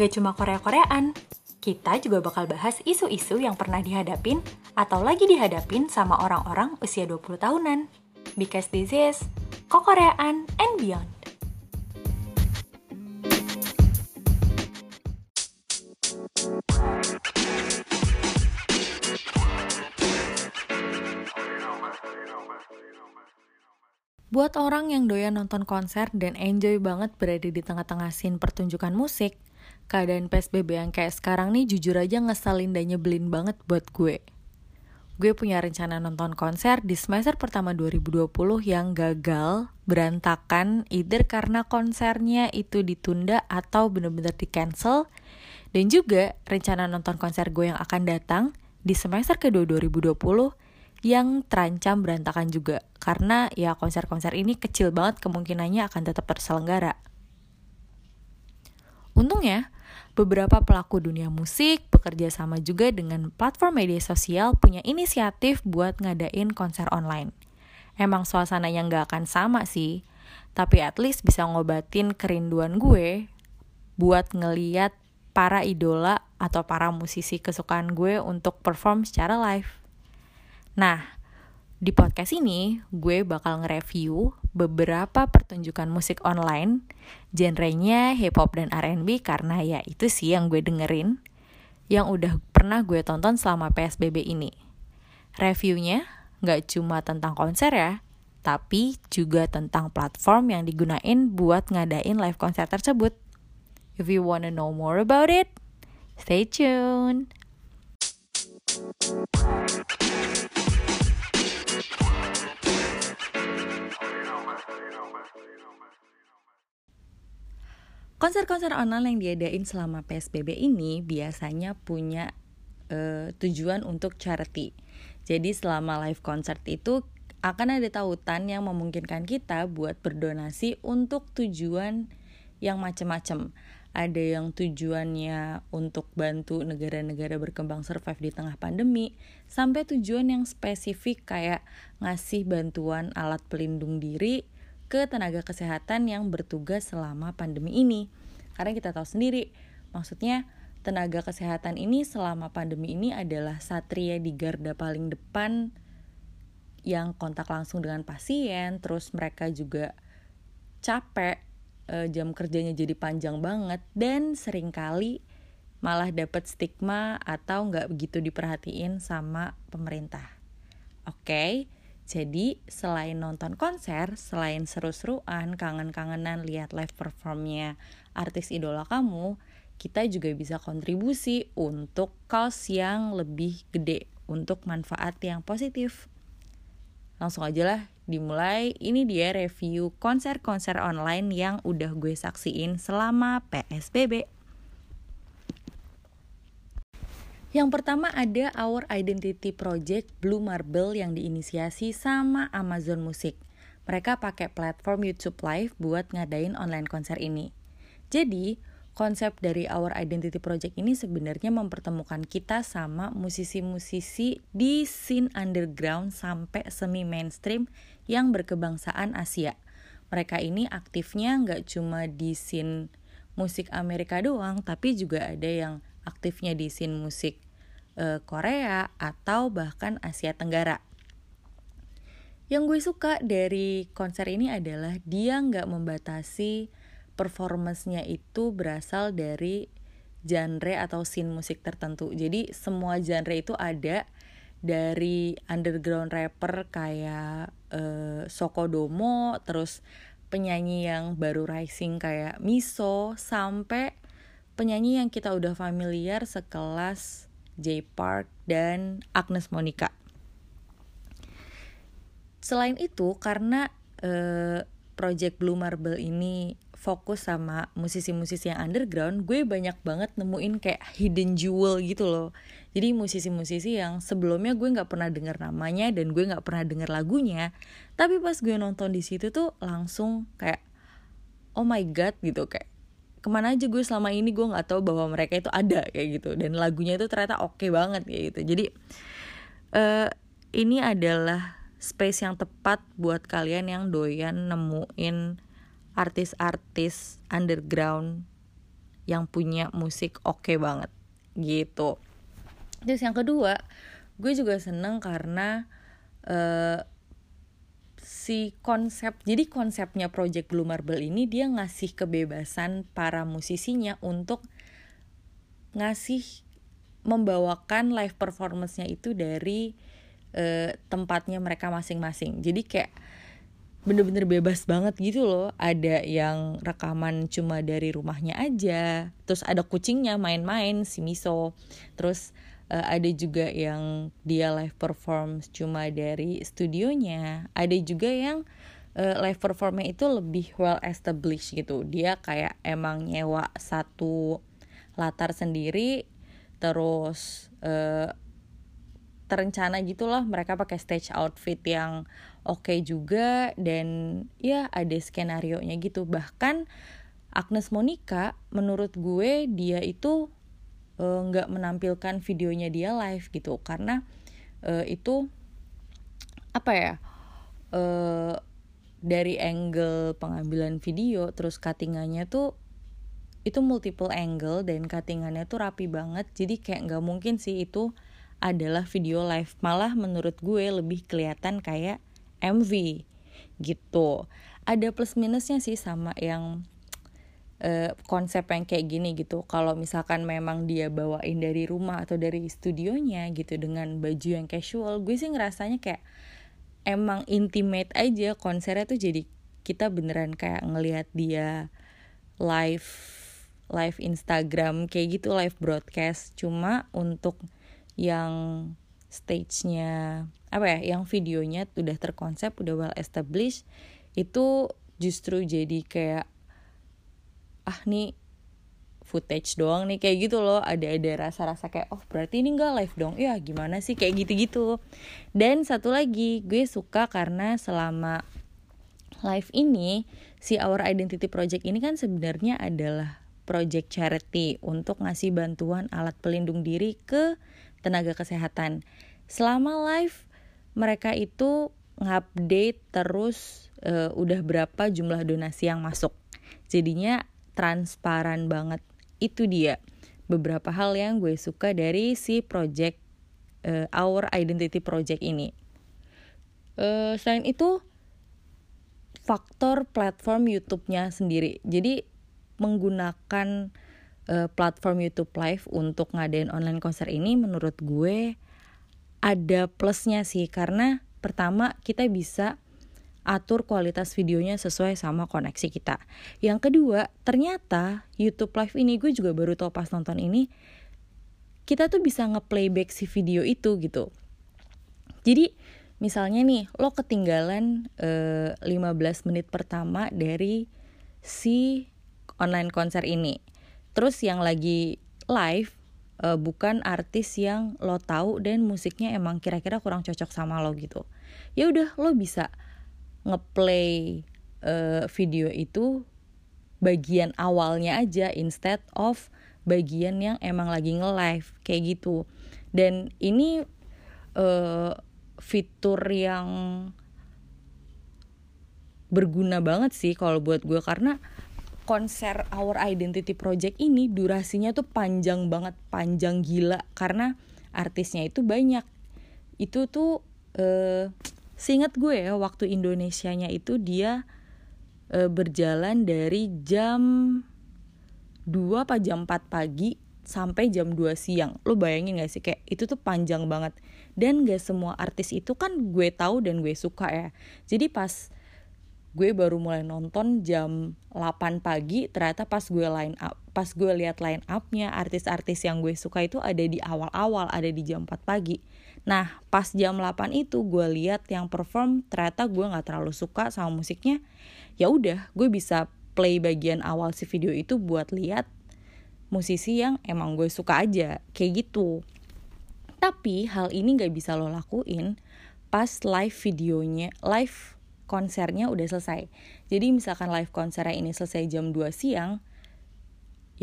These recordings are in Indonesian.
Gak cuma Korea-Koreaan, kita juga bakal bahas isu-isu yang pernah dihadapin atau lagi dihadapin sama orang-orang usia 20 tahunan. Because this is Kokoreaan and Beyond. Buat orang yang doyan nonton konser dan enjoy banget berada di tengah-tengah scene pertunjukan musik, keadaan PSBB yang kayak sekarang nih jujur aja ngeselin dan nyebelin banget buat gue. Gue punya rencana nonton konser di semester pertama 2020 yang gagal, berantakan, either karena konsernya itu ditunda atau bener-bener di cancel, dan juga rencana nonton konser gue yang akan datang di semester kedua 2020 yang terancam berantakan juga karena ya konser-konser ini kecil banget kemungkinannya akan tetap terselenggara. Untungnya, beberapa pelaku dunia musik bekerja sama juga dengan platform media sosial punya inisiatif buat ngadain konser online. Emang suasananya nggak akan sama sih, tapi at least bisa ngobatin kerinduan gue buat ngeliat para idola atau para musisi kesukaan gue untuk perform secara live. Nah, di podcast ini gue bakal nge-review beberapa pertunjukan musik online, genrenya hip hop dan R&B karena ya itu sih yang gue dengerin, yang udah pernah gue tonton selama PSBB ini. Reviewnya nggak cuma tentang konser ya, tapi juga tentang platform yang digunain buat ngadain live konser tersebut. If you wanna know more about it, stay tuned. Konser-konser online yang diadain selama PSBB ini biasanya punya uh, tujuan untuk charity. Jadi selama live concert itu akan ada tautan yang memungkinkan kita buat berdonasi untuk tujuan yang macam-macam. Ada yang tujuannya untuk bantu negara-negara berkembang survive di tengah pandemi, sampai tujuan yang spesifik kayak ngasih bantuan alat pelindung diri ke tenaga kesehatan yang bertugas selama pandemi ini. Karena kita tahu sendiri, maksudnya tenaga kesehatan ini selama pandemi ini adalah satria di garda paling depan yang kontak langsung dengan pasien, terus mereka juga capek, e, jam kerjanya jadi panjang banget, dan sering kali malah dapat stigma atau nggak begitu diperhatiin sama pemerintah. Oke, okay? Jadi selain nonton konser, selain seru-seruan, kangen-kangenan lihat live performnya artis idola kamu, kita juga bisa kontribusi untuk cause yang lebih gede, untuk manfaat yang positif. Langsung aja lah dimulai, ini dia review konser-konser online yang udah gue saksiin selama PSBB. Yang pertama ada Our Identity Project Blue Marble yang diinisiasi sama Amazon Music. Mereka pakai platform YouTube Live buat ngadain online konser ini. Jadi, konsep dari Our Identity Project ini sebenarnya mempertemukan kita sama musisi-musisi di scene underground sampai semi mainstream yang berkebangsaan Asia. Mereka ini aktifnya nggak cuma di scene musik Amerika doang, tapi juga ada yang aktifnya di scene musik e, Korea atau bahkan Asia Tenggara. Yang gue suka dari konser ini adalah dia nggak membatasi performancenya itu berasal dari genre atau scene musik tertentu. Jadi semua genre itu ada dari underground rapper kayak uh, Sokodomo, terus penyanyi yang baru rising kayak Miso, sampai penyanyi yang kita udah familiar sekelas J Park dan Agnes Monica. Selain itu karena uh, project Blue Marble ini fokus sama musisi-musisi yang underground, gue banyak banget nemuin kayak hidden jewel gitu loh. Jadi musisi-musisi yang sebelumnya gue nggak pernah dengar namanya dan gue nggak pernah dengar lagunya, tapi pas gue nonton di situ tuh langsung kayak oh my god gitu kayak ke mana aja gue selama ini gue nggak tahu bahwa mereka itu ada kayak gitu. Dan lagunya itu ternyata oke okay banget kayak gitu. Jadi uh, ini adalah space yang tepat buat kalian yang doyan nemuin artis-artis underground yang punya musik oke okay banget gitu. Terus yang kedua gue juga seneng karena uh, si konsep jadi konsepnya Project Blue Marble ini dia ngasih kebebasan para musisinya untuk ngasih membawakan live performance-nya itu dari uh, tempatnya mereka masing-masing. Jadi kayak bener-bener bebas banget gitu loh. Ada yang rekaman cuma dari rumahnya aja terus ada kucingnya main-main si Miso. Terus uh, ada juga yang dia live perform cuma dari studionya. Ada juga yang uh, live performnya itu lebih well established gitu. Dia kayak emang nyewa satu latar sendiri terus uh, terencana gitulah. Mereka pakai stage outfit yang oke okay juga dan ya ada skenario nya gitu. Bahkan Agnes Monica menurut gue dia itu nggak uh, menampilkan videonya dia live gitu. Karena uh, itu apa ya uh, dari angle pengambilan video terus cuttingannya tuh itu multiple angle dan cuttingannya tuh rapi banget. Jadi kayak nggak mungkin sih itu adalah video live. Malah menurut gue lebih kelihatan kayak MV gitu. Ada plus minusnya sih sama yang uh, konsep yang kayak gini gitu. Kalau misalkan memang dia bawain dari rumah atau dari studionya gitu dengan baju yang casual gue sih ngerasanya kayak emang intimate aja. Konsernya tuh jadi kita beneran kayak ngelihat dia live live Instagram kayak gitu live broadcast. Cuma untuk yang stage-nya apa ya yang videonya udah terkonsep udah well established itu justru jadi kayak ah nih footage doang nih kayak gitu loh ada ada rasa-rasa kayak oh berarti ini enggak live dong ya gimana sih kayak gitu-gitu dan satu lagi gue suka karena selama live ini si Our Identity Project ini kan sebenarnya adalah project charity untuk ngasih bantuan alat pelindung diri ke tenaga kesehatan. Selama live mereka itu ngupdate terus uh, udah berapa jumlah donasi yang masuk. Jadinya transparan banget. Itu dia beberapa hal yang gue suka dari si project uh, Our Identity Project ini. Uh, selain itu faktor platform YouTube-nya sendiri. Jadi menggunakan uh, platform YouTube Live untuk ngadain online konser ini menurut gue ada plusnya sih karena pertama kita bisa atur kualitas videonya sesuai sama koneksi kita. Yang kedua, ternyata YouTube Live ini gue juga baru tau pas nonton ini kita tuh bisa nge-playback si video itu gitu. Jadi misalnya nih lo ketinggalan eh, 15 menit pertama dari si online konser ini terus yang lagi live uh, bukan artis yang lo tahu dan musiknya emang kira-kira kurang cocok sama lo gitu ya udah lo bisa ngeplay uh, video itu bagian awalnya aja instead of bagian yang emang lagi nge-live kayak gitu dan ini uh, fitur yang berguna banget sih kalau buat gue karena konser Our Identity Project ini durasinya tuh panjang banget, panjang gila karena artisnya itu banyak. Itu tuh eh seingat gue ya waktu Indonesianya itu dia eh, berjalan dari jam 2 apa jam 4 pagi sampai jam 2 siang. Lo bayangin gak sih kayak itu tuh panjang banget. Dan gak semua artis itu kan gue tahu dan gue suka ya. Jadi pas gue baru mulai nonton jam 8 pagi ternyata pas gue line up pas gue lihat line upnya artis-artis yang gue suka itu ada di awal-awal ada di jam 4 pagi nah pas jam 8 itu gue lihat yang perform ternyata gue nggak terlalu suka sama musiknya ya udah gue bisa play bagian awal si video itu buat lihat musisi yang emang gue suka aja kayak gitu tapi hal ini nggak bisa lo lakuin pas live videonya live konsernya udah selesai. Jadi misalkan live konsernya ini selesai jam 2 siang,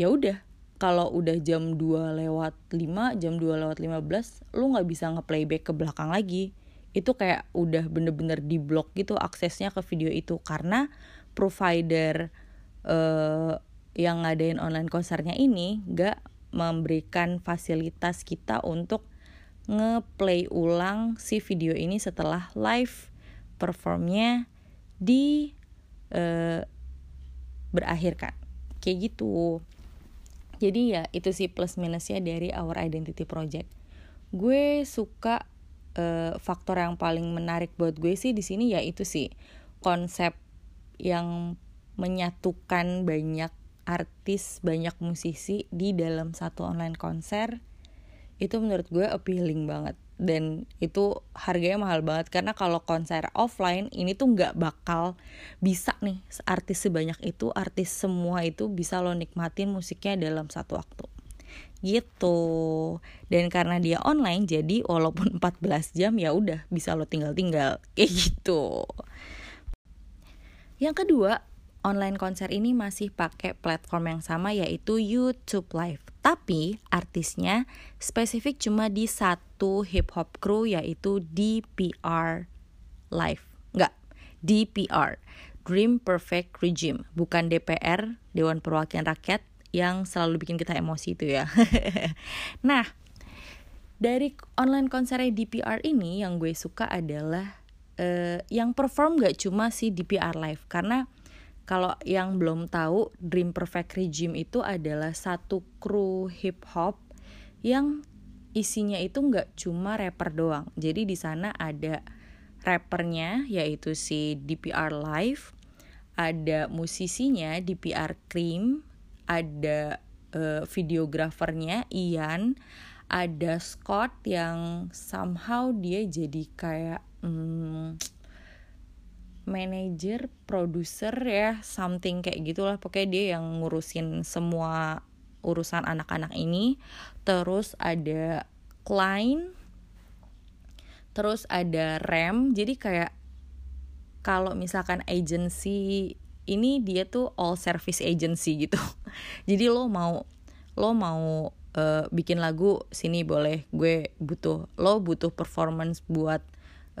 ya udah kalau udah jam 2 lewat 5, jam 2 lewat 15, lu nggak bisa nge-playback ke belakang lagi. Itu kayak udah bener-bener di blok gitu aksesnya ke video itu. Karena provider uh, yang ngadain online konsernya ini gak memberikan fasilitas kita untuk ngeplay ulang si video ini setelah live performnya di uh, berakhir kan kayak gitu jadi ya itu sih plus minusnya dari our identity project. Gue suka uh, faktor yang paling menarik buat gue sih di sini ya itu sih konsep yang menyatukan banyak artis banyak musisi di dalam satu online konser. Itu menurut gue appealing banget dan itu harganya mahal banget. Karena kalau konser offline ini tuh nggak bakal bisa nih artis sebanyak itu artis semua itu bisa lo nikmatin musiknya dalam satu waktu. Gitu. Dan karena dia online jadi walaupun 14 jam ya udah bisa lo tinggal-tinggal. Kayak gitu. Yang kedua online konser ini masih pakai platform yang sama yaitu YouTube Live. Tapi artisnya spesifik cuma di satu hip hop crew yaitu DPR Live. Enggak, DPR. Dream Perfect Regime, bukan DPR, Dewan Perwakilan Rakyat yang selalu bikin kita emosi itu ya. nah, dari online konser DPR ini yang gue suka adalah uh, yang perform gak cuma si DPR live karena kalau yang belum tahu, Dream Perfect Regime itu adalah satu kru hip hop yang isinya itu nggak cuma rapper doang. Jadi di sana ada rappernya yaitu si DPR Live, ada musisinya DPR Cream, ada uh, videografernya Ian, ada Scott yang somehow dia jadi kayak hmm, manager, produser ya, something kayak gitulah. Pokoknya dia yang ngurusin semua urusan anak-anak ini. Terus ada Klein, terus ada Rem. Jadi kayak kalau misalkan agency ini dia tuh all service agency gitu. Jadi lo mau lo mau uh, bikin lagu sini boleh gue butuh lo butuh performance buat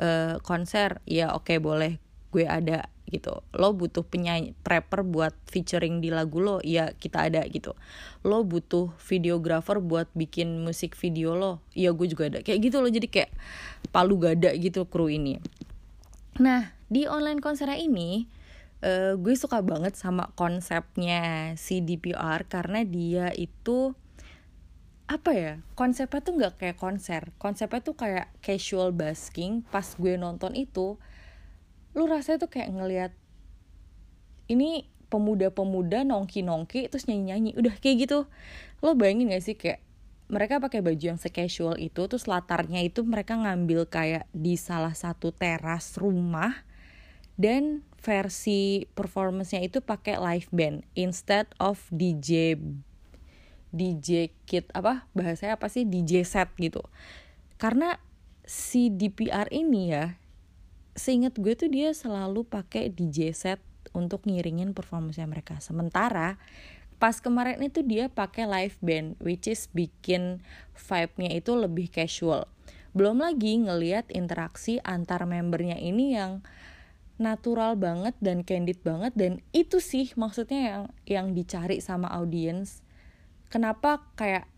uh, konser ya oke okay, boleh gue ada gitu. Lo butuh penyanyi rapper buat featuring di lagu lo ya kita ada gitu. Lo butuh videografer buat bikin musik video lo ya gue juga ada. Kayak gitu lo jadi kayak palu gada gitu kru ini. Nah di online konser ini uh, gue suka banget sama konsepnya si DPR karena dia itu apa ya konsepnya tuh nggak kayak konser. Konsepnya tuh kayak casual basking pas gue nonton itu lu rasanya tuh kayak ngelihat ini pemuda-pemuda nongki-nongki terus nyanyi-nyanyi. Udah kayak gitu. Lo bayangin gak sih kayak mereka pakai baju yang secasual itu terus latarnya itu mereka ngambil kayak di salah satu teras rumah dan versi performance-nya itu pakai live band instead of DJ DJ kit apa bahasanya apa sih? DJ set gitu. Karena si DPR ini ya seingat gue tuh dia selalu pakai DJ set untuk ngiringin performance mereka. Sementara pas kemarin itu dia pakai live band which is bikin vibe-nya itu lebih casual. Belum lagi ngeliat interaksi antar membernya ini yang natural banget dan candid banget dan itu sih maksudnya yang yang dicari sama audiens. Kenapa kayak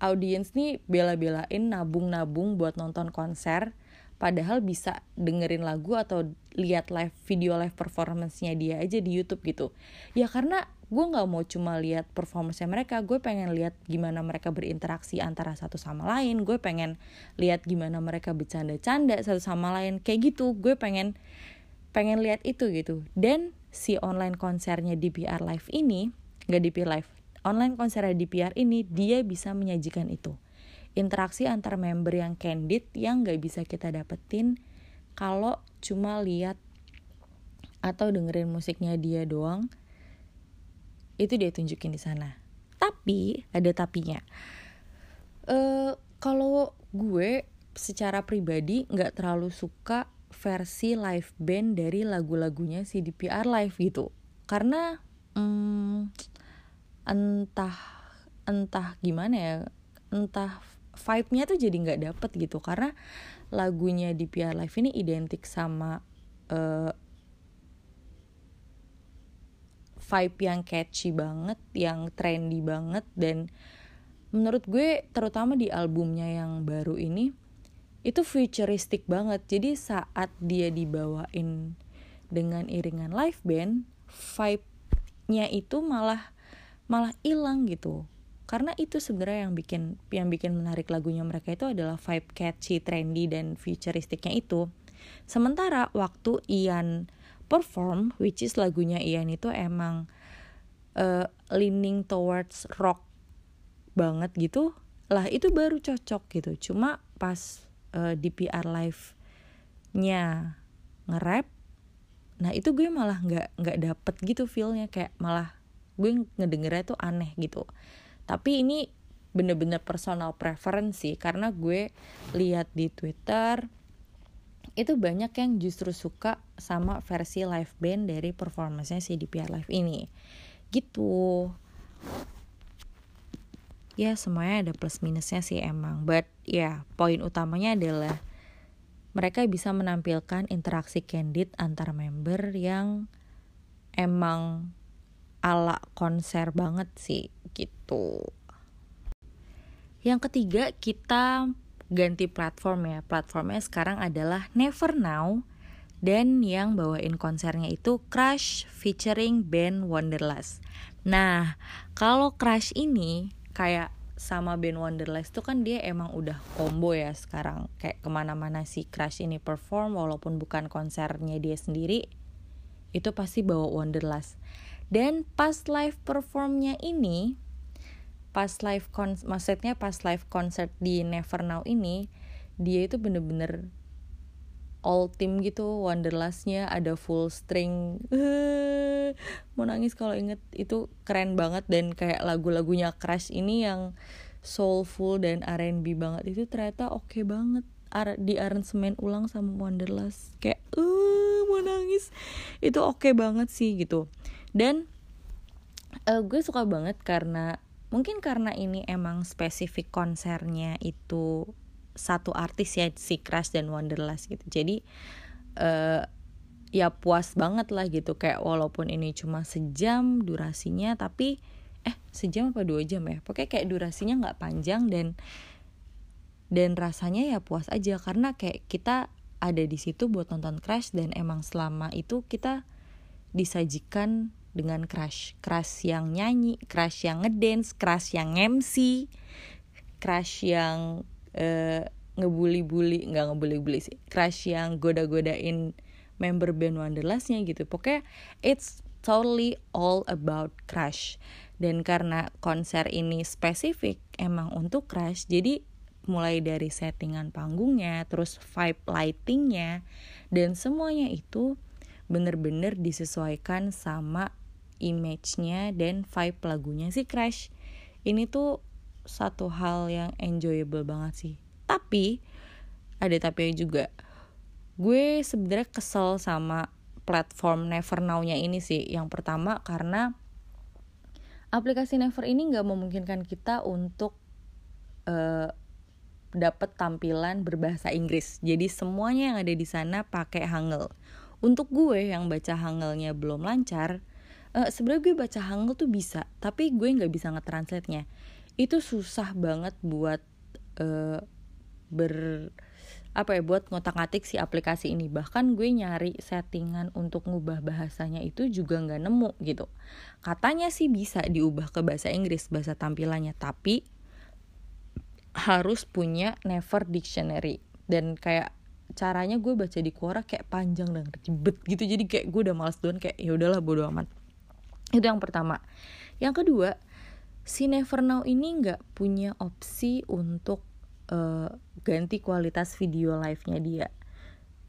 audiens nih bela-belain nabung-nabung buat nonton konser padahal bisa dengerin lagu atau lihat live video live performance-nya dia aja di YouTube gitu. Ya karena gue nggak mau cuma lihat performance mereka gue pengen lihat gimana mereka berinteraksi antara satu sama lain gue pengen lihat gimana mereka bercanda-canda satu sama lain kayak gitu. Gue pengen pengen lihat itu gitu. Dan si online konsernya DPR Live ini nggak DPR Live online konsernya DPR ini dia bisa menyajikan itu interaksi antar member yang candid yang gak bisa kita dapetin kalau cuma lihat atau dengerin musiknya dia doang itu dia tunjukin di sana. Tapi ada tapinya. Uh, kalau gue secara pribadi nggak terlalu suka versi live band dari lagu-lagunya si DPR live gitu. Karena um, entah entah gimana ya entah vibe-nya tuh jadi nggak dapet gitu. Karena lagunya di PR Live ini identik sama uh, vibe yang catchy banget yang trendy banget. Dan menurut gue terutama di albumnya yang baru ini itu futuristic banget. Jadi saat dia dibawain dengan iringan live band vibe-nya itu malah malah hilang gitu karena itu sebenarnya yang bikin yang bikin menarik lagunya mereka itu adalah vibe catchy, trendy dan futuristiknya itu. Sementara waktu Ian perform, which is lagunya Ian itu emang uh, leaning towards rock banget gitu, lah itu baru cocok gitu. Cuma pas uh, di PR live nya nge-rap, nah itu gue malah nggak nggak dapet gitu feelnya kayak malah gue ngedengernya tuh aneh gitu tapi ini bener-bener personal preference karena gue lihat di Twitter itu banyak yang justru suka sama versi live band dari performance-nya si DPR Live ini. Gitu. Ya semuanya ada plus minusnya sih emang. But ya yeah, poin utamanya adalah mereka bisa menampilkan interaksi candid antar member yang emang ala konser banget sih gitu. Yang ketiga kita ganti platform ya. Platformnya sekarang adalah Never Now dan yang bawain konsernya itu Crush featuring band Wonderlust. Nah, kalau Crush ini kayak sama band Wonderlust tuh kan dia emang udah combo ya sekarang kayak ke mana-mana si Crush ini perform walaupun bukan konsernya dia sendiri itu pasti bawa Wonderlust dan pas live performnya ini pas live kon maksudnya pas live concert di Never Now ini dia itu bener-bener all team gitu Wonderlustnya ada full string. Mau nangis kalau inget. Itu keren banget dan kayak lagu-lagunya Crush ini yang soulful dan R&B banget. Itu ternyata oke okay banget di aransemen ulang sama Wonderlust kayak uh mau nangis. Itu oke okay banget sih gitu dan uh, gue suka banget karena mungkin karena ini emang spesifik konsernya itu satu artis ya si Crash dan Wonderlust gitu. Jadi uh, ya puas banget lah gitu. Kayak walaupun ini cuma sejam durasinya tapi eh sejam apa dua jam ya? Pokoknya kayak durasinya nggak panjang dan dan rasanya ya puas aja. Karena kayak kita ada di situ buat nonton Crash dan emang selama itu kita disajikan dengan crush crush yang nyanyi crush yang ngedance crush yang MC crush yang uh, ngebully-bully nggak ngebully-bully sih crush yang goda-godain member band Wonderlustnya gitu. Pokoknya it's totally all about crush. Dan karena konser ini spesifik emang untuk crush jadi mulai dari settingan panggungnya terus vibe lightingnya dan semuanya itu bener-bener disesuaikan sama image-nya dan vibe lagunya sih Crash ini tuh satu hal yang enjoyable banget sih tapi ada tapi juga gue sebenarnya kesel sama platform Never Now-nya ini sih yang pertama karena aplikasi Never ini nggak memungkinkan kita untuk uh, dapat tampilan berbahasa Inggris. Jadi semuanya yang ada di sana pakai Hangul. Untuk gue yang baca Hangelnya belum lancar, uh, sebenarnya gue baca Hangul tuh bisa tapi gue nggak bisa ngetranslate nya itu susah banget buat uh, ber apa ya buat ngotak-ngatik si aplikasi ini. Bahkan gue nyari settingan untuk ngubah bahasanya itu juga nggak nemu gitu. Katanya sih bisa diubah ke bahasa Inggris bahasa tampilannya tapi harus punya Never Dictionary. Dan kayak caranya gue baca di Quora kayak panjang dan ribet gitu jadi kayak gue udah males duluan kayak ya udahlah bodo amat itu yang pertama. Yang kedua si Never Now ini nggak punya opsi untuk uh, ganti kualitas video live-nya dia.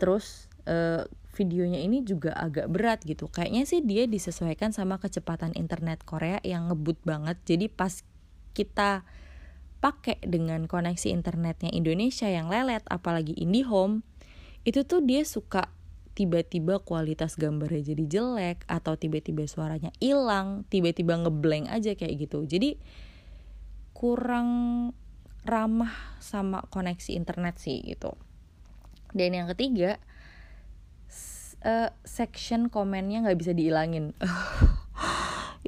Terus uh, videonya ini juga agak berat gitu. Kayaknya sih dia disesuaikan sama kecepatan internet Korea yang ngebut banget. Jadi pas kita pakai dengan koneksi internetnya Indonesia yang lelet apalagi IndiHome itu tuh dia suka tiba-tiba kualitas gambarnya jadi jelek atau tiba-tiba suaranya hilang, tiba-tiba ngeblank aja kayak gitu. Jadi kurang ramah sama koneksi internet sih gitu. Dan yang ketiga, uh, section komennya nggak bisa dihilangin.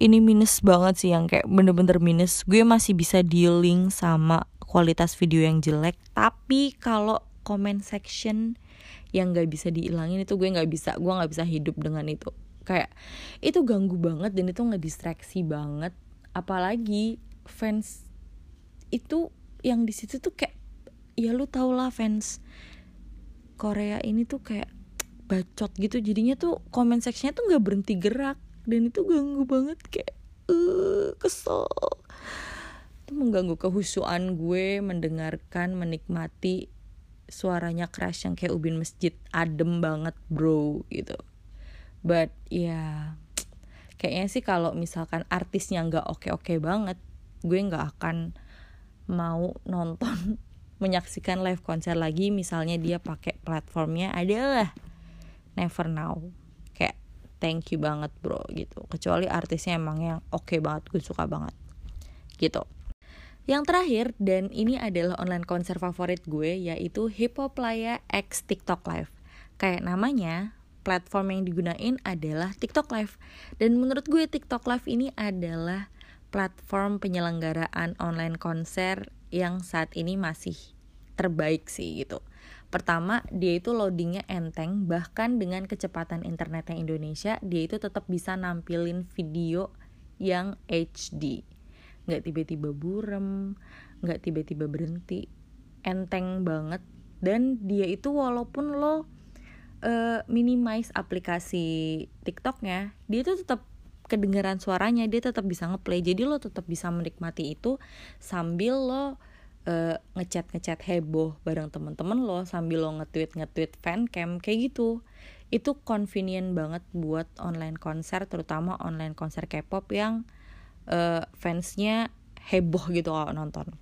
ini minus banget sih yang kayak bener-bener minus gue masih bisa dealing sama kualitas video yang jelek tapi kalau comment section yang nggak bisa dihilangin itu gue nggak bisa gue nggak bisa hidup dengan itu. Kayak itu ganggu banget dan itu ngedistraksi banget. Apalagi fans itu yang di situ tuh kayak ya lu tau lah fans Korea ini tuh kayak bacot gitu. Jadinya tuh comment sectionnya tuh nggak berhenti gerak dan itu ganggu banget. Kayak uh, kesel. Itu mengganggu kehusuan gue mendengarkan menikmati suaranya crash yang kayak ubin masjid adem banget bro gitu. But ya yeah, kayaknya sih kalau misalkan artisnya nggak oke oke banget gue nggak akan mau nonton menyaksikan live konser lagi. Misalnya dia pakai platformnya adalah Never Now. Kayak thank you banget bro gitu. Kecuali artisnya emang yang oke okay banget gue suka banget gitu yang terakhir dan ini adalah online konser favorit gue yaitu Hippoplaya X TikTok Live. Kayak namanya, platform yang digunain adalah TikTok Live. Dan menurut gue TikTok Live ini adalah platform penyelenggaraan online konser yang saat ini masih terbaik sih gitu. Pertama, dia itu loadingnya enteng, bahkan dengan kecepatan internetnya Indonesia, dia itu tetap bisa nampilin video yang HD. Nggak tiba-tiba burem, nggak tiba-tiba berhenti. Enteng banget. Dan dia itu walaupun lo uh, minimize aplikasi TikToknya, dia itu tetap kedengaran suaranya, dia tetap bisa ngeplay. Jadi lo tetap bisa menikmati itu sambil lo uh, ngechat ngechat heboh bareng temen-temen lo sambil lo nge-tweet nge-tweet fancam kayak gitu itu convenient banget buat online konser terutama online konser K-pop yang uh, fansnya heboh gitu kalau nonton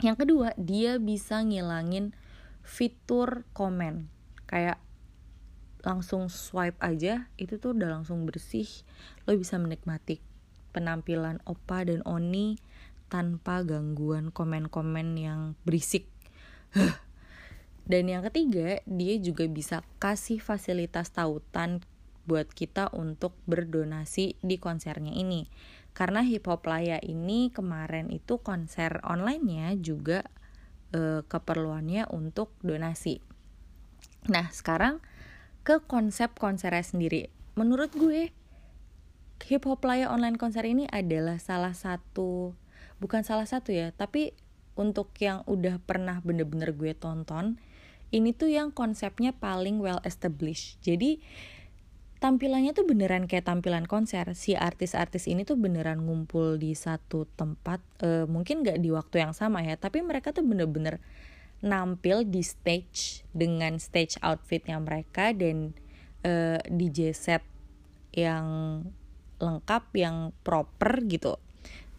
yang kedua dia bisa ngilangin fitur komen kayak langsung swipe aja itu tuh udah langsung bersih lo bisa menikmati penampilan Opa dan Oni tanpa gangguan komen-komen yang berisik. Dan yang ketiga, dia juga bisa kasih fasilitas tautan buat kita untuk berdonasi di konsernya ini. Karena Hip Hop Laya ini kemarin itu konser online-nya juga e, keperluannya untuk donasi. Nah, sekarang ke konsep konsernya sendiri. Menurut gue, Hip Hop Laya online konser ini adalah salah satu bukan salah satu ya tapi untuk yang udah pernah bener-bener gue tonton ini tuh yang konsepnya paling well established jadi tampilannya tuh beneran kayak tampilan konser. Si artis-artis ini tuh beneran ngumpul di satu tempat e, mungkin gak di waktu yang sama ya tapi mereka tuh bener-bener nampil di stage dengan stage outfitnya mereka dan e, DJ set yang lengkap yang proper gitu.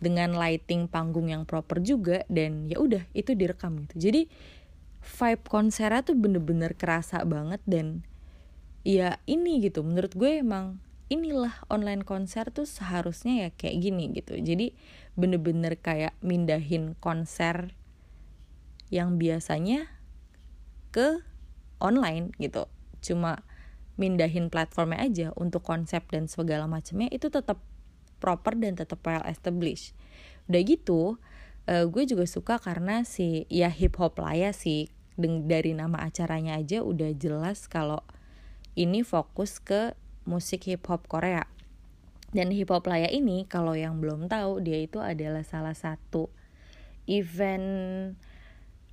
Dengan lighting panggung yang proper juga dan ya udah itu direkam gitu. Jadi vibe konsernya tuh bener-bener kerasa banget dan ya ini gitu. Menurut gue emang inilah online konser tuh seharusnya ya kayak gini gitu. Jadi bener-bener kayak mindahin konser yang biasanya ke online gitu. Cuma mindahin platformnya aja untuk konsep dan segala macamnya itu tetap proper dan tetap well established. Udah gitu uh, gue juga suka karena si ya hip hop lah ya sih. Dari nama acaranya aja udah jelas kalau ini fokus ke musik hip hop Korea dan hip hop laya ini kalau yang belum tahu dia itu adalah salah satu event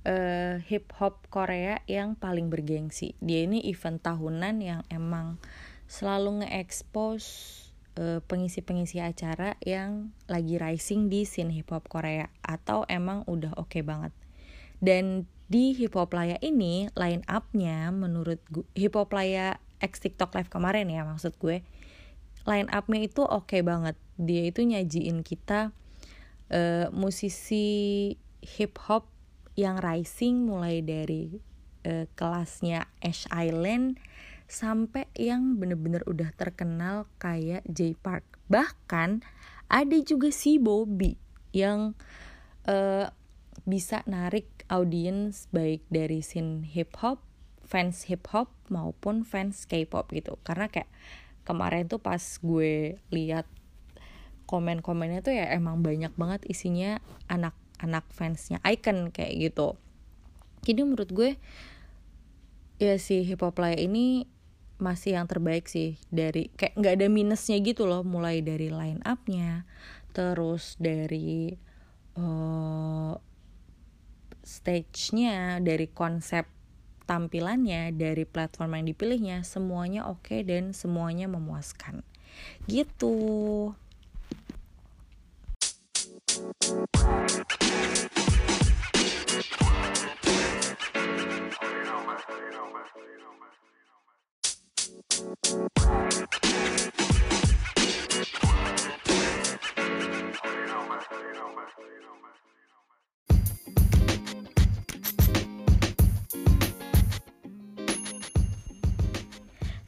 uh, hip hop Korea yang paling bergengsi dia ini event tahunan yang emang selalu nge-expose uh, pengisi-pengisi acara yang lagi rising di scene hip hop Korea atau emang udah oke okay banget. Dan di hip hop laya ini line up-nya menurut hip hop laya X TikTok live kemarin ya maksud gue line up-nya itu oke okay banget. Dia itu nyajiin kita uh, musisi hip hop yang rising mulai dari uh, kelasnya Ash Island sampai yang bener-bener udah terkenal kayak J Park bahkan ada juga si Bobby yang uh, bisa narik audiens baik dari scene hip hop fans hip hop maupun fans K-pop gitu. Karena kayak kemarin tuh pas gue lihat komen-komennya tuh ya emang banyak banget isinya anak-anak fansnya Icon kayak gitu. Jadi menurut gue ya si hip hop laya ini masih yang terbaik sih dari kayak nggak ada minusnya gitu loh. Mulai dari line upnya terus dari uh, stage-nya dari konsep tampilannya dari platform yang dipilihnya semuanya oke okay dan semuanya memuaskan. Gitu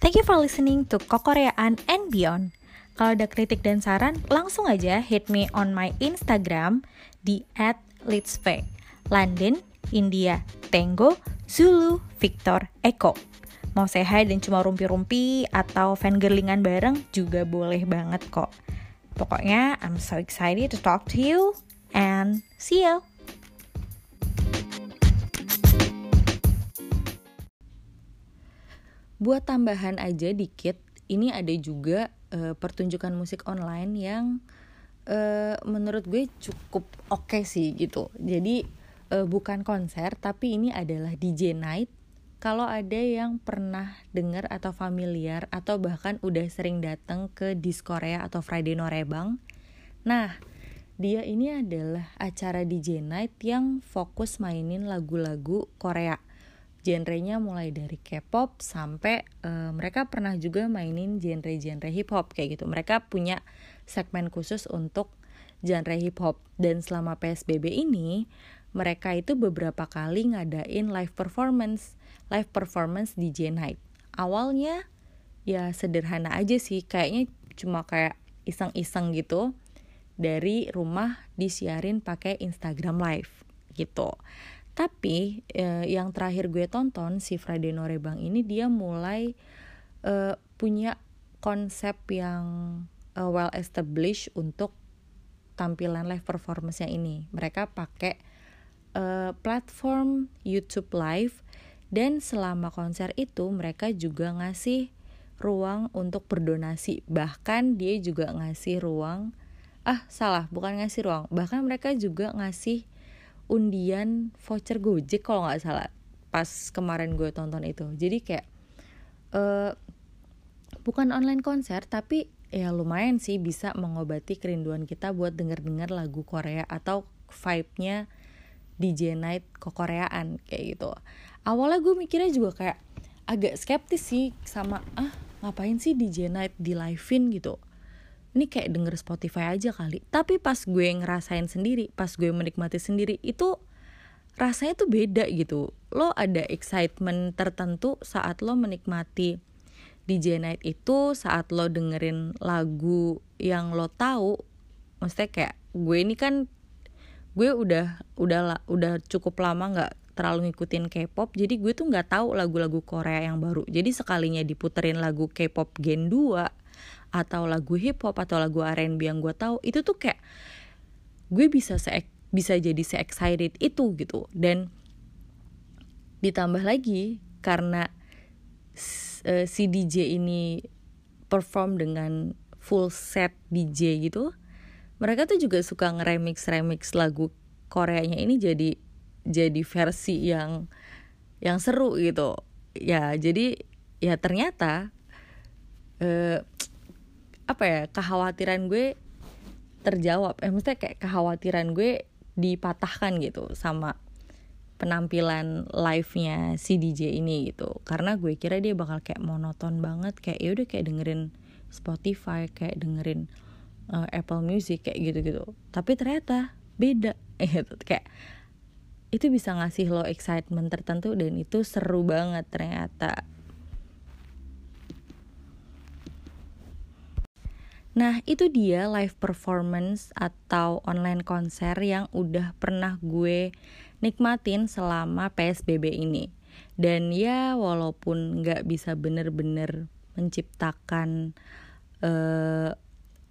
Thank you for listening to Kokoreaan and Beyond. Kalau ada kritik dan saran, langsung aja hit me on my Instagram di @litsve. London, India, Tango, Zulu, Victor, Eko. Mau hi dan cuma rumpi-rumpi atau fangirlingan bareng juga boleh banget kok. Pokoknya I'm so excited to talk to you and see you. Buat tambahan aja dikit ini ada juga uh, pertunjukan musik online yang uh, menurut gue cukup oke okay sih gitu. Jadi uh, bukan konser tapi ini adalah DJ night. Kalau ada yang pernah dengar atau familiar atau bahkan udah sering datang ke Diskorea atau Friday Norebang nah dia ini adalah acara DJ night yang fokus mainin lagu-lagu Korea genrenya mulai dari K-pop sampai uh, mereka pernah juga mainin genre-genre hip hop kayak gitu. Mereka punya segmen khusus untuk genre hip hop dan selama PSBB ini mereka itu beberapa kali ngadain live performance, live performance DJ night. Awalnya ya sederhana aja sih, kayaknya cuma kayak iseng-iseng gitu dari rumah disiarin pakai Instagram live gitu. Tapi eh, yang terakhir gue tonton si Friday Norebang ini dia mulai eh, punya konsep yang eh, well established untuk tampilan live performance-nya ini. Mereka pakai eh, platform YouTube Live dan selama konser itu mereka juga ngasih ruang untuk berdonasi. Bahkan dia juga ngasih ruang ah salah, bukan ngasih ruang. Bahkan mereka juga ngasih undian voucher Gojek kalau nggak salah pas kemarin gue tonton itu. Jadi kayak uh, bukan online konser tapi ya lumayan sih bisa mengobati kerinduan kita buat denger-denger lagu Korea atau vibe-nya DJ night kekoreaan kayak gitu. Awalnya gue mikirnya juga kayak agak skeptis sih sama ah ngapain sih DJ night di live-in? gitu ini kayak denger Spotify aja kali. Tapi pas gue ngerasain sendiri pas gue menikmati sendiri itu rasanya tuh beda gitu. Lo ada excitement tertentu saat lo menikmati DJ night itu saat lo dengerin lagu yang lo tahu. Maksudnya kayak gue ini kan gue udah udah udah cukup lama nggak terlalu ngikutin K-pop jadi gue tuh nggak tahu lagu-lagu Korea yang baru. Jadi sekalinya diputerin lagu K-pop Gen 2 atau lagu hip hop atau lagu R&B yang gue tahu itu tuh kayak gue bisa se bisa jadi se excited itu gitu. Dan ditambah lagi karena uh, si DJ ini perform dengan full set DJ gitu mereka tuh juga suka ngeremix remix lagu Koreanya ini jadi jadi versi yang yang seru gitu. Ya jadi ya ternyata uh, apa ya kekhawatiran gue terjawab. Eh maksudnya kayak kekhawatiran gue dipatahkan gitu sama penampilan live-nya si DJ ini gitu. Karena gue kira dia bakal kayak monoton banget kayak ya udah kayak dengerin Spotify kayak dengerin uh, Apple Music kayak gitu-gitu. Tapi ternyata beda gitu. Kayak itu bisa ngasih lo excitement tertentu dan itu seru banget ternyata Nah, itu dia live performance atau online konser yang udah pernah gue nikmatin selama PSBB ini. Dan ya, walaupun nggak bisa bener-bener menciptakan uh,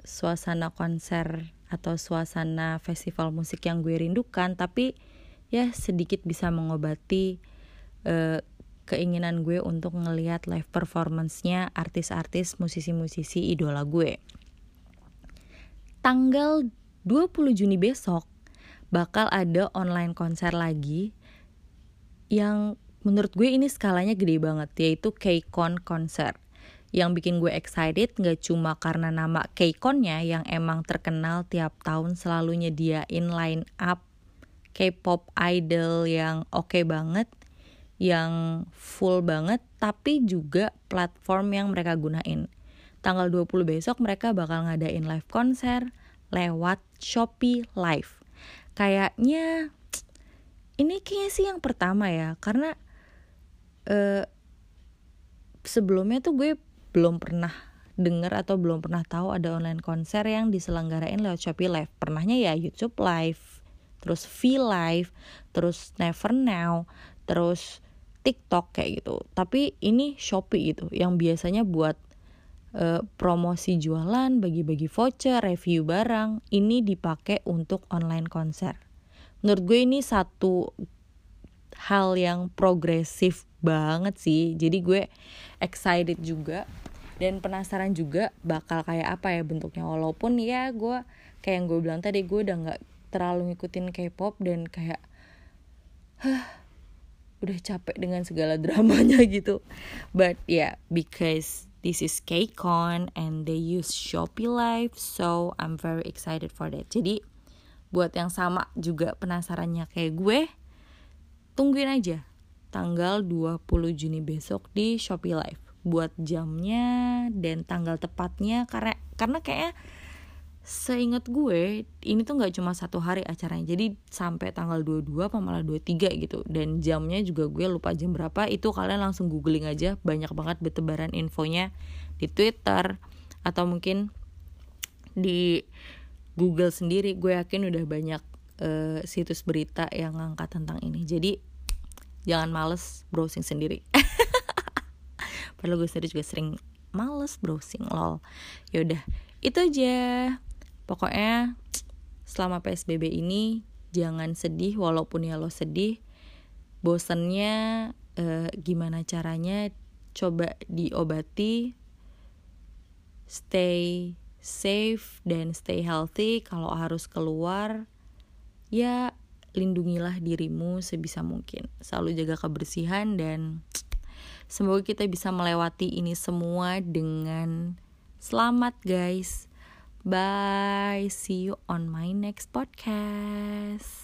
suasana konser atau suasana festival musik yang gue rindukan tapi ya sedikit bisa mengobati uh, keinginan gue untuk ngelihat live performance-nya artis-artis musisi-musisi idola gue. Tanggal 20 Juni besok bakal ada online konser lagi yang menurut gue ini skalanya gede banget yaitu K-Con konser. Yang bikin gue excited gak cuma karena nama K-Connya yang emang terkenal tiap tahun selalu nyediain line up K-pop idol yang oke okay banget yang full banget tapi juga platform yang mereka gunain tanggal 20 besok mereka bakal ngadain live konser lewat Shopee Live kayaknya ini kayaknya sih yang pertama ya karena uh, sebelumnya tuh gue belum pernah denger atau belum pernah tahu ada online konser yang diselenggarain lewat Shopee Live. Pernahnya ya YouTube Live, terus V Live, terus Never Now, terus TikTok kayak gitu. Tapi ini Shopee gitu yang biasanya buat uh, promosi jualan, bagi-bagi voucher, review barang, ini dipakai untuk online konser. Menurut gue ini satu hal yang progresif banget sih. Jadi gue excited juga dan penasaran juga bakal kayak apa ya bentuknya walaupun ya gue kayak yang gue bilang tadi gue udah nggak terlalu ngikutin K-pop dan kayak huh, udah capek dengan segala dramanya gitu but yeah because this is KCON and they use Shopee Live so I'm very excited for that. Jadi buat yang sama juga penasarannya kayak gue tungguin aja tanggal 20 Juni besok di Shopee Live. Buat jamnya dan tanggal tepatnya karena karena kayaknya seingat gue ini tuh nggak cuma satu hari acaranya. Jadi sampai tanggal 22 apa malah 23 gitu. Dan jamnya juga gue lupa jam berapa. Itu kalian langsung googling aja. Banyak banget bertebaran infonya di Twitter atau mungkin di Google sendiri. Gue yakin udah banyak uh, situs berita yang ngangkat tentang ini. Jadi jangan males browsing sendiri. Padahal gue sendiri juga sering males browsing lol. Yaudah itu aja pokoknya selama PSBB ini jangan sedih walaupun ya lo sedih. Bosennya eh, gimana caranya? Coba diobati. Stay safe dan stay healthy. Kalau harus keluar ya lindungilah dirimu sebisa mungkin. Selalu jaga kebersihan dan semoga kita bisa melewati ini semua dengan selamat guys Bye. See you on my next podcast.